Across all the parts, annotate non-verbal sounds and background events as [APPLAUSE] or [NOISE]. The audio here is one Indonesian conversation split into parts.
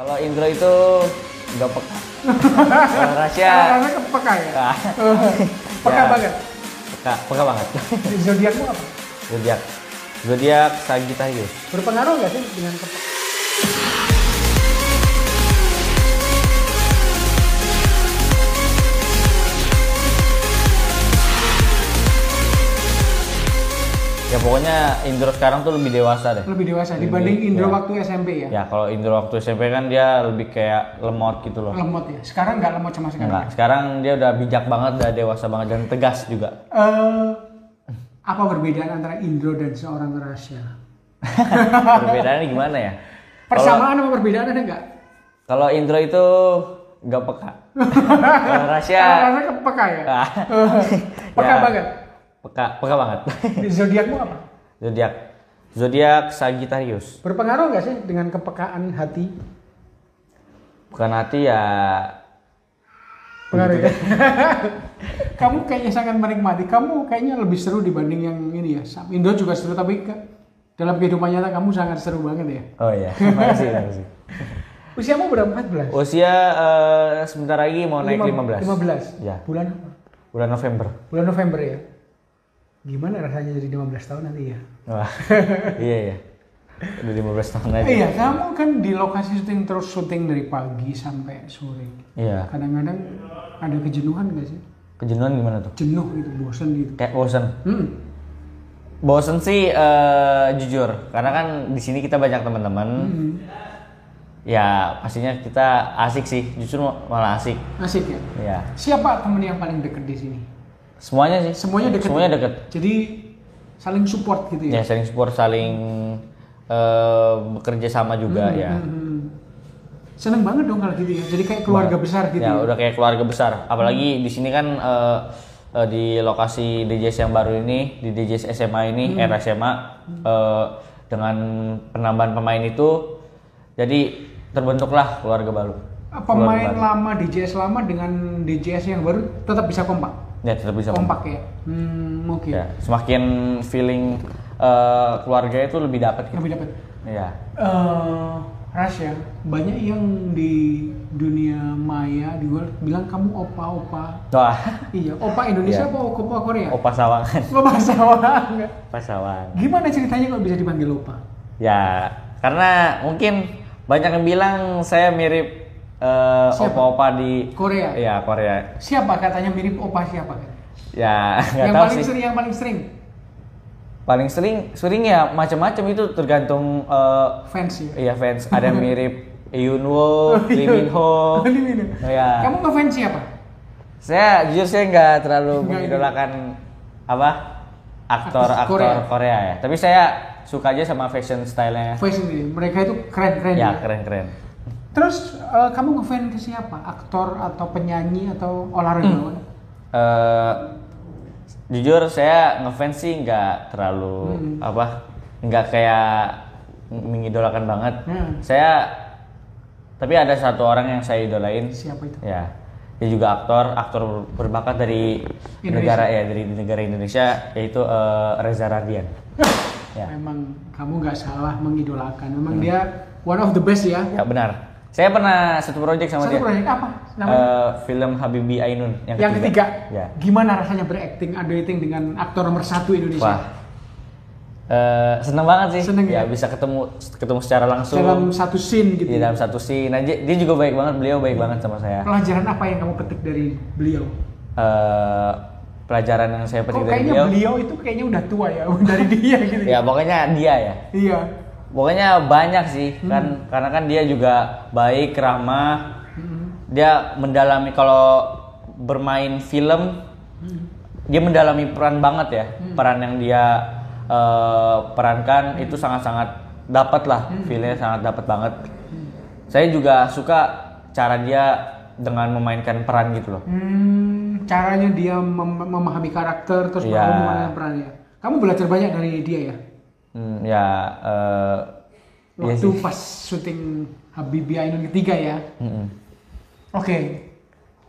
Kalau Indro itu nggak peka. Kalau Rasya Karena peka ya. ah, [LAUGHS] Peka Ya. banget. peka, peka banget. Zodiakmu apa? Zodiak, zodiak Sagittarius. Berpengaruh nggak sih dengan kepeka? Ya pokoknya Indro sekarang tuh lebih dewasa deh. Lebih dewasa Lebih, dibanding Indro ya. waktu SMP ya? Ya kalau Indro waktu SMP kan dia lebih kayak lemot gitu loh. Lemot ya. Sekarang nggak lemot sama sekali. Enggak, sekarang dia udah bijak banget, udah dewasa banget dan tegas juga. Eh, apa perbedaan antara Indro dan seorang Rasya? [LAUGHS] Perbedaannya gimana ya? Persamaan sama perbedaan ada nggak? Kalau Indro itu nggak peka. [LAUGHS] Kalau Rasya peka ya. ah, [LAUGHS] Peka ya, banget. Peka, peka banget. Zodiakmu apa? Zodiak, zodiak Sagittarius. Berpengaruh nggak sih dengan kepekaan hati? Bukan hati ya. Pengaruh ya. [LAUGHS] Kamu kayaknya sangat menikmati. Kamu kayaknya lebih seru dibanding yang ini ya. Sam Indro juga seru tapi ke, dalam kehidupan nyata kamu sangat seru banget ya. Oh iya, makasih, makasih. [LAUGHS] Usiamu berapa? 14? Usia eh, sebentar lagi mau naik 15. 15. Ya. Bulan apa? Bulan November. Bulan November ya. Gimana rasanya jadi 15 tahun nanti ya? Wah, [LAUGHS] iya iya. Udah 15 tahun aja. Iya, kamu kan di lokasi syuting terus syuting dari pagi sampai sore. Iya. Kadang-kadang ada kejenuhan gak sih? Kejenuhan gimana tuh? Jenuh gitu, bosan gitu. Kayak bosen. Hmm. Bosen sih eh, jujur, karena kan di sini kita banyak teman-teman. Hmm. Ya pastinya kita asik sih, justru malah asik. Asik ya. Ya Siapa temen yang paling deket di sini? Semuanya sih. Semuanya deket. Semuanya ya? deket. Jadi saling support gitu Ya ya. saling support, saling eh, bekerja sama juga ya. Hmm. Seneng banget dong kalau gitu ya. Jadi kayak keluarga besar gitu. ya Ya, udah kayak keluarga besar. Apalagi di sini kan eh, eh, di lokasi DJS yang baru ini, di DJS SMA ini, Hmm. era SMA eh, dengan penambahan pemain itu, jadi terbentuklah keluarga baru. Pemain Keluarga baru. lama DJS lama dengan DJS yang baru tetap bisa kompak. Ya tetap bisa. Kompak ya. Hmm, oke. Ya, semakin feeling eh, keluarga itu lebih dapat. Gitu. Lebih dapat. Ya. eh Rasya, banyak yang di dunia maya di luar bilang kamu opa-opa. Wah, Iya, opa Indonesia Iya. apa opa Korea? opa sawangan. [LAUGHS] Opa Sawangan. Opa sawangan. Gimana ceritanya kok bisa dipanggil opa? Ya, karena mungkin banyak yang bilang saya mirip eh, Siapa? opa-opa di Korea. Iya, Korea. Siapa katanya mirip opa siapa? Ya, yang tahu paling sih. sering yang paling sering Paling sering sering ya macam-macam itu tergantung eh, fans ya. iya fans. Ada yang mirip [LAUGHS] Yoonwoo, Lee Min Ho. Lee Ho. Ya. Kamu ngefans siapa? Saya jujur saya nggak terlalu Nggak mengidolakan apa aktor-aktor Korea. Korea. ya. Tapi saya suka aja sama fashion stylenya. Fans ini, mereka itu keren-keren Ya ya. keren-keren. Terus eh, kamu ngefans ke siapa? Aktor atau penyanyi atau olahragawan? Eh, jujur saya ngefans sih nggak terlalu Hmm. apa nggak kayak mengidolakan banget. Hmm. Saya tapi ada satu orang yang saya idolain. Siapa itu? Ya, dia juga aktor, aktor berbakat dari Indonesia. negara ya dari negara Indonesia yaitu eh, Reza Radian. [LAUGHS] Ya. Memang kamu nggak salah mengidolakan. Memang dia one of the best ya. Ya benar. Saya pernah satu project sama Satu dia. proyek apa? Namanya? Eh, film Habibi Ainun yang, yang ketiga. Ya. Gimana rasanya berakting, duetting dengan aktor nomor satu Indonesia? Wah. Eh, seneng banget sih. Seneng ya? bisa ketemu ketemu secara langsung. Dalam satu scene gitu. di dalam satu scene aja dia juga baik banget beliau baik banget sama saya Pelajaran apa yang kamu petik dari beliau? Eh, pelajaran yang saya petik Kok dari kayaknya beliau beliau itu kayaknya udah tua ya [LAUGHS] dari dia gitu. ya pokoknya dia ya Iya. Pokoknya banyak sih Hmm. kan karena kan dia juga baik ramah Hmm. dia mendalami kalau bermain film Hmm. dia mendalami peran banget ya peran yang dia eh, perankan itu sangat-sangat dapat lah Hmm. feelnya sangat dapat banget saya juga suka cara dia dengan memainkan peran gitu loh Hmm, caranya dia mem- memahami karakter terus Iya. baru memainkan perannya. Kamu belajar banyak dari dia ya. Hmm, ya iya Waktu sih. pas syuting Habibie Ainun ketiga ya. Mm-mm. Oke.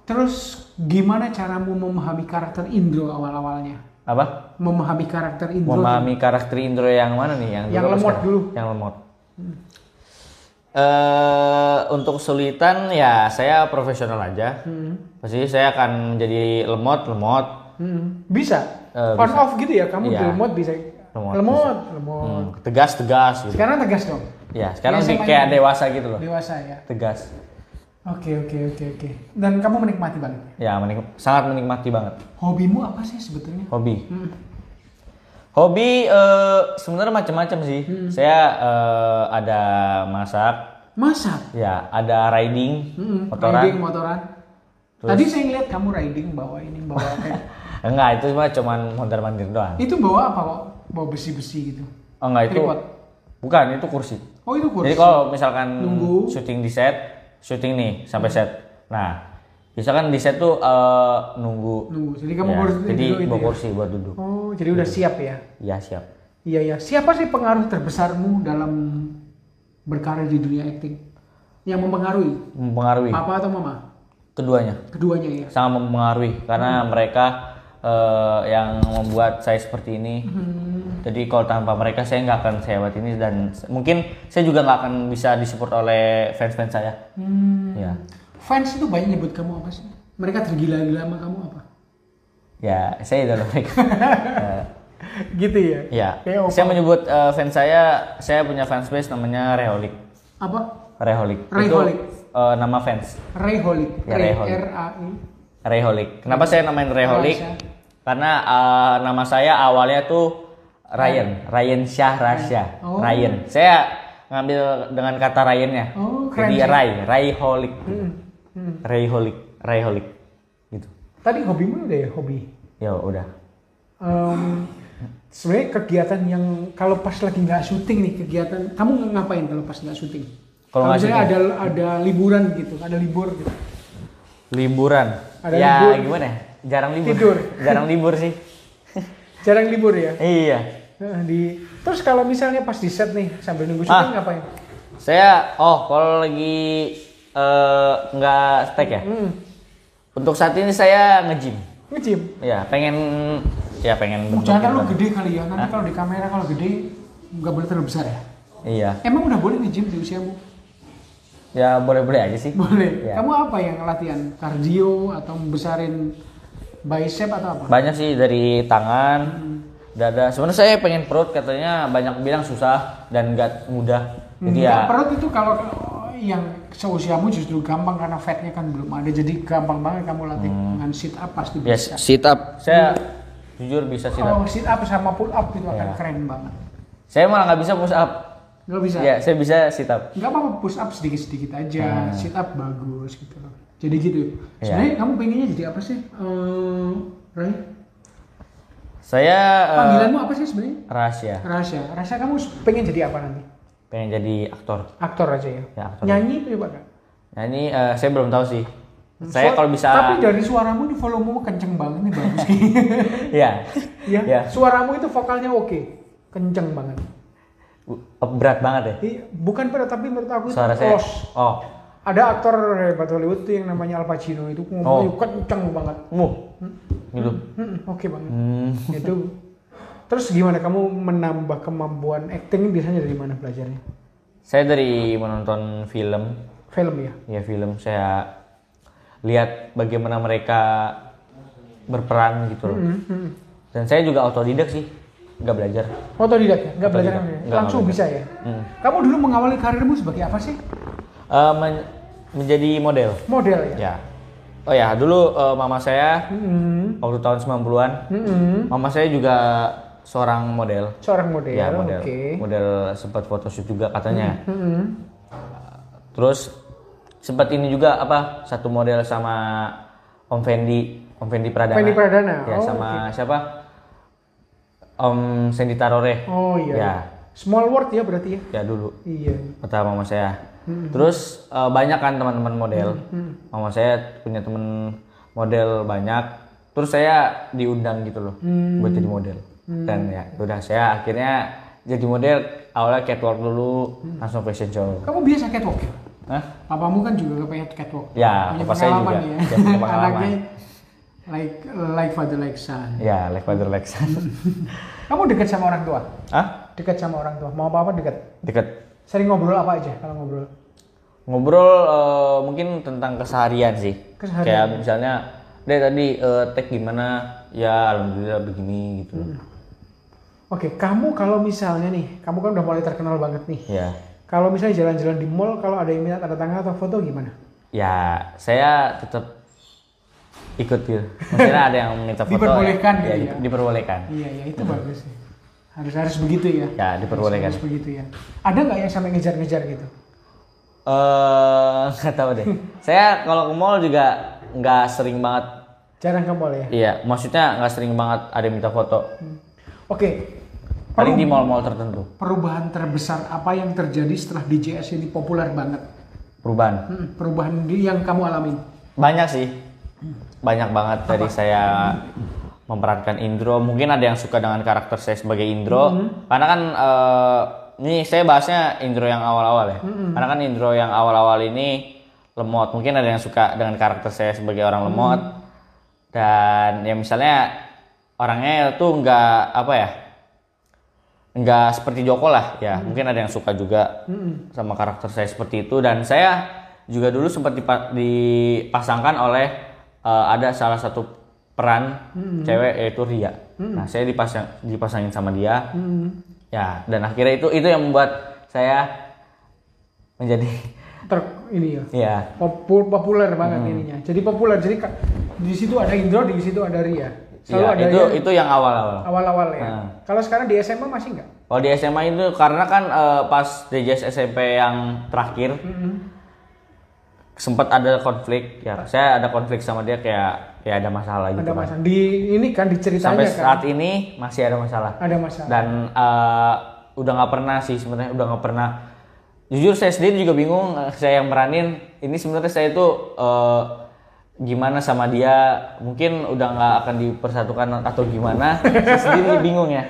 Terus gimana caramu memahami karakter Indro awal-awalnya? apa Memahami karakter Indro. memahami karakter Indro yang mana nih yang Yang lemot dulu. yang lemot Eh untuk kesulitan ya saya profesional aja. Hmm. Pasti saya akan menjadi lemot, lemot. Hmm. Bisa. Eh, On bisa. off gitu ya. Kamu Iya. lemot bisa. Lemot, lemot, lemot. Hmm, tegas, tegas gitu. Sekarang tegas dong. Ya, sekarang Ya, lebih SMA kayak ini. dewasa gitu loh. Dewasa ya. Tegas. Oke oke oke oke. Dan kamu menikmati banget. Ya, menik- sangat menikmati banget. Hobimu apa sih sebetulnya? Hobi. Hmm. Hobi eh, sebenarnya macam-macam sih. Hmm. Saya eh, ada masak, Masak. ya ada riding, Hmm, motoran. Riding motoran. Tadi saya ngeliat kamu riding bawa ini bawa kayak [LAUGHS] Enggak, itu cuma cuman mondar-mandir doang. itu bawa apa kok? Bawa besi-besi gitu. Oh enggak itu. Tripod. Bukan, itu kursi. Oh itu kursi. Jadi kalau misalkan Nunggu. syuting di set, syuting nih sampai set. Nah, misalkan di set tuh eh, nunggu. Nunggu. Jadi kamu Ya, baru jadi bawa ya? kursi buat duduk. Oh jadi udah siap ya? Ya siap. Iya ya. Siapa sih pengaruh terbesarmu dalam berkarir di dunia acting? Yang mempengaruhi? Mempengaruhi Papa atau mama? keduanya. Keduanya ya. Sangat mempengaruhi karena mereka eh, yang membuat saya seperti ini. Hmm. Jadi kalau tanpa mereka saya nggak akan sehebat ini dan mungkin saya juga nggak akan bisa disupport oleh fans-fans saya. Hmm. Ya, Fans itu banyak nyebut kamu apa sih? Mereka tergila-gila sama kamu apa? ya saya idola mereka. Eh, [LAUGHS] gitu ya? Ya, Kayak saya menyebut eh, fans saya, saya punya fans base namanya Reholik. Apa? Reholik. Reholik. Itu eh, nama fans. Rayholic. Ya, Rayholic. R A I. Reholik. Kenapa saya namain Reholik? Karena eh, nama saya awalnya tuh Ryan, Ryan Syah Rasya. Oh. Ryan. Saya ngambil dengan kata Ryan-nya. Oh, keren Jadi sih. Ray, Rayholik. Hmm. Hmm. Rayholik, Rayholik. Gitu. Tadi hobimu udah ya hobi. Ya udah. Em, sebenarnya kegiatan yang kalau pas lagi nggak syuting nih kegiatan kamu ngapain kalau pas nggak syuting? Kalau nggak misalnya ada ada liburan gitu, ada libur gitu. Liburan. Ada ya libur. gimana ya? Jarang libur. Tidur. [LAUGHS] Jarang libur sih. [LAUGHS] Jarang libur ya. iya. Nah, Di terus kalau misalnya pas di set nih sambil nunggu syuting Ah. ngapain? Saya oh kalau lagi eh, nggak stack ya. Hmm, Untuk saat ini saya nge-gym. nge-gym. Ya, pengen ya pengen Oh, jangan badan. gede kali ya. Nanti kalau di kamera kalau gede nggak boleh terlalu besar ya. Iya. Emang udah boleh nge-gym di usiamu? Ya boleh-boleh aja sih. Boleh. Ya. Kamu apa yang latihan? Kardio atau membesarin bicep atau apa? Banyak sih dari tangan, dada. Sebenarnya saya pengen perut katanya banyak bilang susah dan nggak mudah. Jadi Enggak, ya perut itu kalau yang seusiamu justru gampang karena fatnya kan belum ada jadi gampang banget kamu latih dengan sit up pasti bisa. sit up. Saya jujur bisa sit up. Oh sit up sama pull up itu akan Ya. keren banget. Saya malah nggak bisa push up. Nggak bisa. Ya, saya bisa sit up. Nggak apa-apa push up sedikit-sedikit aja, sit up bagus gitu loh. Jadi gitu. Ya. Sebenarnya kamu pengennya jadi apa sih, Eh, Ray? Saya eh, Panggilanmu apa sih sebenarnya? rahasia. Rahasia. Rahasia kamu pengen jadi apa nanti? Pengen jadi aktor. Aktor aja ya. Ya, aktor. Nyanyi itu juga kan? Nah ini eh, saya belum tahu sih. Saya Suara- kalau bisa Tapi dari suaramu ini volumemu kenceng banget nih bagus. [LAUGHS] ya. ya. Ya. Suaramu itu vokalnya oke. Kenceng banget. Berat banget ya. Ih, Bukan berat tapi menurut aku itu Suara saya. close. Oh. Ada aktor hebat Hollywood yang namanya Al Pacino itu ngomongnya Oh. kenceng banget. Muh. Gitu. Hmm, oke banget. Hmm. Itu. Terus gimana kamu menambah kemampuan acting biasanya dari mana belajarnya? Saya dari menonton film, Film ya. ya film saya lihat bagaimana mereka berperan gitu loh. Hmm, hmm. Dan saya juga otodidak sih, nggak belajar. Otodidak ya? Nggak belajar ya? Nggak, Langsung nggak bisa ya? Hmm. Kamu dulu mengawali karirmu sebagai apa sih? Eh, men- menjadi model. Model ya? Ya. Oh ya, dulu eh, mama saya Hmm. waktu tahun 90-an, Hmm. mama saya juga seorang model. Seorang model. ya, model. Oke. Model sempat photoshoot juga katanya. Hmm. Terus sempat ini juga apa? Satu model sama Om Fendi, Om Fendi Pradana. Fendi Pradana. Ya, Oh, sama siapa? Om Sandy Tarore. Oh iya. Ya, Small world ya berarti ya? ya dulu Iya. kata mama saya. Hmm. Terus eh, banyak kan teman-teman model. Mama saya punya temen model banyak. Terus saya diundang gitu loh Hmm. buat jadi model. Dan ya udah saya akhirnya jadi model awalnya catwalk dulu Hmm. langsung fashion show. Kamu biasa catwalk ya? Hah? Papamu kan juga kepengen catwalk. Ya, Punya papa saya juga. ya. Ya, punya pengalaman. Anaknya like like father like son. Ya, like father like son. [LAUGHS] Kamu dekat sama orang tua? Hah? Dekat sama orang tua. Mau apa-apa dekat? Deket Sering ngobrol apa aja kalau ngobrol? ngobrol eh, mungkin tentang keseharian sih. Keseharian. Kayak misalnya, deh tadi eh, tag gimana? Ya alhamdulillah begini gitu. Oke, kamu kalau misalnya nih, kamu kan udah mulai terkenal banget nih. Ya. Kalau misalnya jalan-jalan di mall, kalau ada yang minta tanda tangan atau foto gimana? Ya, saya tetap ikut gitu. Maksudnya ada yang minta [LAUGHS] foto. Diperbolehkan ya, gitu di- ya? diperbolehkan. Iya, iya itu bagus sih. Harus harus begitu ya. Ya, diperbolehkan. Harus begitu ya. Ada nggak yang sampai ngejar-ngejar gitu? Eh, [LAUGHS] nggak tahu deh. Saya kalau ke mall juga nggak sering banget. Jarang ke mall ya. Iya, maksudnya nggak sering banget ada yang minta foto. Oke. Paling di mall-mall tertentu. Perubahan terbesar apa yang terjadi setelah DJS ini populer banget? Perubahan. Hmm, perubahan yang kamu alami. Banyak sih. Banyak banget dari saya memerankan Indro. Mungkin ada yang suka dengan karakter saya sebagai Indro. Karena kan eh, ini saya bahasnya Indro yang awal-awal ya. Karena kan Indro yang awal-awal ini lemot. Mungkin ada yang suka dengan karakter saya sebagai orang lemot. Dan ya misalnya orangnya tuh nggak apa ya? nggak seperti Joko lah ya mungkin ada yang suka juga sama karakter saya seperti itu dan saya juga dulu sempat dipa- dipasangkan oleh eh, ada salah satu peran cewek yaitu Ria nah saya dipasang dipasangin sama dia ya dan akhirnya itu itu yang membuat saya menjadi Ter ini ya. ya Popu- populer banget Hmm. ininya. Jadi populer. Jadi di situ ada Indro, di situ ada Ria. Selalu ya, ada itu yang itu yang awal-awal awal-awal ya. Nah. Kalau sekarang di SMA masih nggak? kalau di SMA itu karena kan eh, pas DJS SMP yang terakhir sempat ada konflik ya saya ada konflik sama dia kayak ya ada masalah gitu Ada kan. masalah. Di ini kan diceritanya sampai kan. saat ini masih ada masalah Ada masalah. dan eh, udah nggak pernah sih sebenarnya udah nggak pernah jujur saya sendiri juga bingung eh, saya yang meranin ini sebenarnya saya itu eh, gimana sama dia mungkin udah nggak akan dipersatukan atau gimana saya sendiri [LAUGHS] bingung ya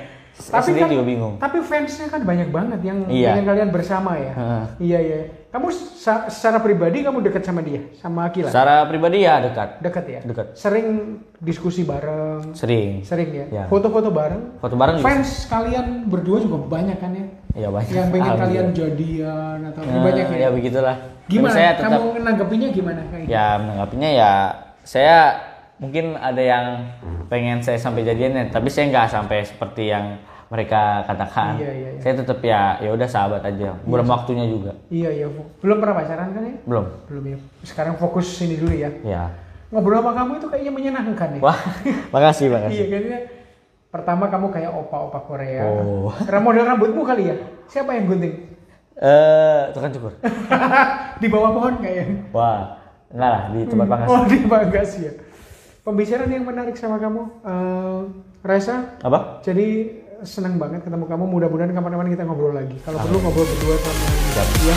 Tapi kan- juga bingung Tapi fansnya kan banyak banget yang Iya. pengen kalian bersama ya. Heeh. Iya iya. Kamu secara pribadi kamu dekat sama dia, sama Akila? secara pribadi ya dekat Dekat ya. Dekat. Sering diskusi bareng, sering sering ya. Ya. Foto-foto bareng. foto bareng juga Fans kalian berdua juga banyak kan ya? ya banyak Yang pengen kalian jadian atau Nah, banyak ya? ya begitulah Tapi Gimana? saya tetap Kamu menanggapinya gimana? Kayak gitu? ya menanggapinya ya saya mungkin ada yang pengen saya sampai jadian ya tapi saya nggak sampai seperti yang mereka katakan Iya, iya, iya. saya tetap ya ya udah sahabat aja belum waktunya juga Iya iya. Belum pernah pacaran kan ya? belum Belum ya. Sekarang fokus sini dulu ya. ya Ngobrol sama kamu itu kayaknya menyenangkan ya. wah [LAUGHS] makasih makasih Iya kayaknya pertama kamu kayak opa-opa Korea. Oh. Karena model rambutmu kali ya. Siapa yang gunting? eh tukang cukur [LAUGHS] Di bawah pohon kayaknya. wah enggak lah di tempat panas Oh di Bagas ya. Pembicaraan yang menarik sama kamu, Eh, Raisa. apa Jadi senang banget ketemu kamu. Mudah-mudahan kapan-kapan kita ngobrol lagi. Kalau perlu ngobrol berdua sama Siap. ya.